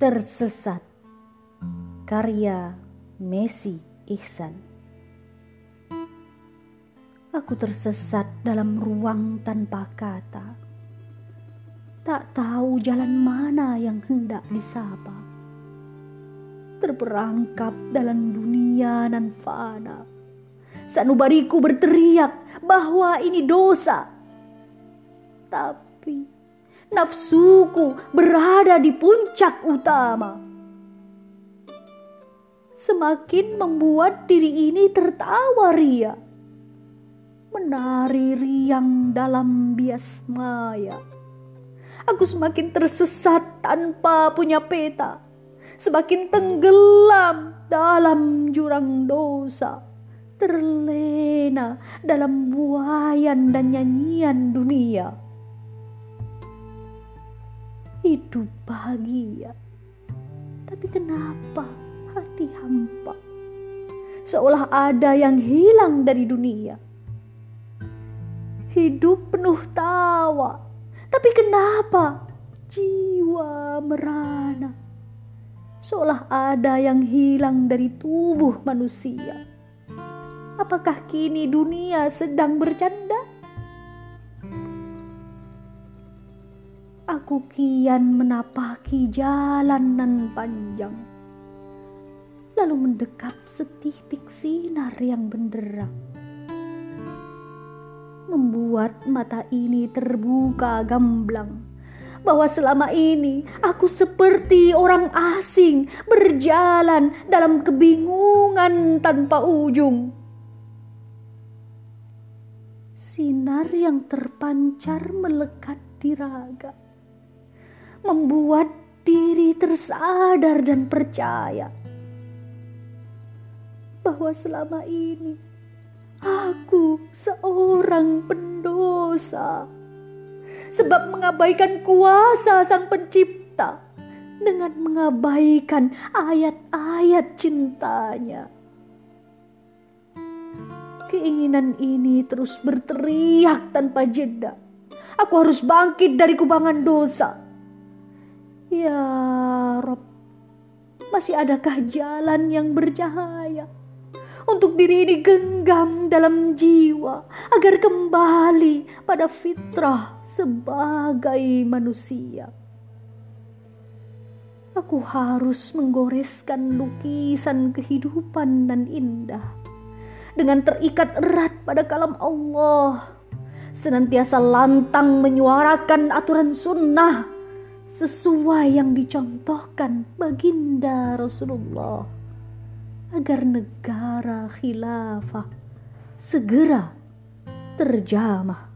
Tersesat. Karya Messi Ihsan. Aku tersesat dalam ruang tanpa kata. Tak tahu jalan mana yang hendak disapa. Terperangkap dalam dunia nan fana. Sanubariku berteriak bahwa ini dosa. Tapi nafsuku berada di puncak utama. Semakin membuat diri ini tertawa ria. Menari riang dalam bias maya. Aku semakin tersesat tanpa punya peta. Semakin tenggelam dalam jurang dosa. Terlena dalam buayan dan nyanyian dunia hidup bahagia. Tapi kenapa hati hampa? Seolah ada yang hilang dari dunia. Hidup penuh tawa, tapi kenapa jiwa merana? Seolah ada yang hilang dari tubuh manusia. Apakah kini dunia sedang bercanda? Aku kian menapaki jalanan panjang. Lalu mendekap setitik sinar yang benderang. Membuat mata ini terbuka gamblang bahwa selama ini aku seperti orang asing berjalan dalam kebingungan tanpa ujung. Sinar yang terpancar melekat di raga membuat diri tersadar dan percaya bahwa selama ini aku seorang pendosa sebab mengabaikan kuasa Sang Pencipta dengan mengabaikan ayat-ayat cintanya. Keinginan ini terus berteriak tanpa jeda. Aku harus bangkit dari kubangan dosa Ya Rob, masih adakah jalan yang bercahaya untuk diri ini genggam dalam jiwa agar kembali pada fitrah sebagai manusia? Aku harus menggoreskan lukisan kehidupan dan indah dengan terikat erat pada kalam Allah, senantiasa lantang menyuarakan aturan sunnah sesuai yang dicontohkan baginda Rasulullah agar negara khilafah segera terjamah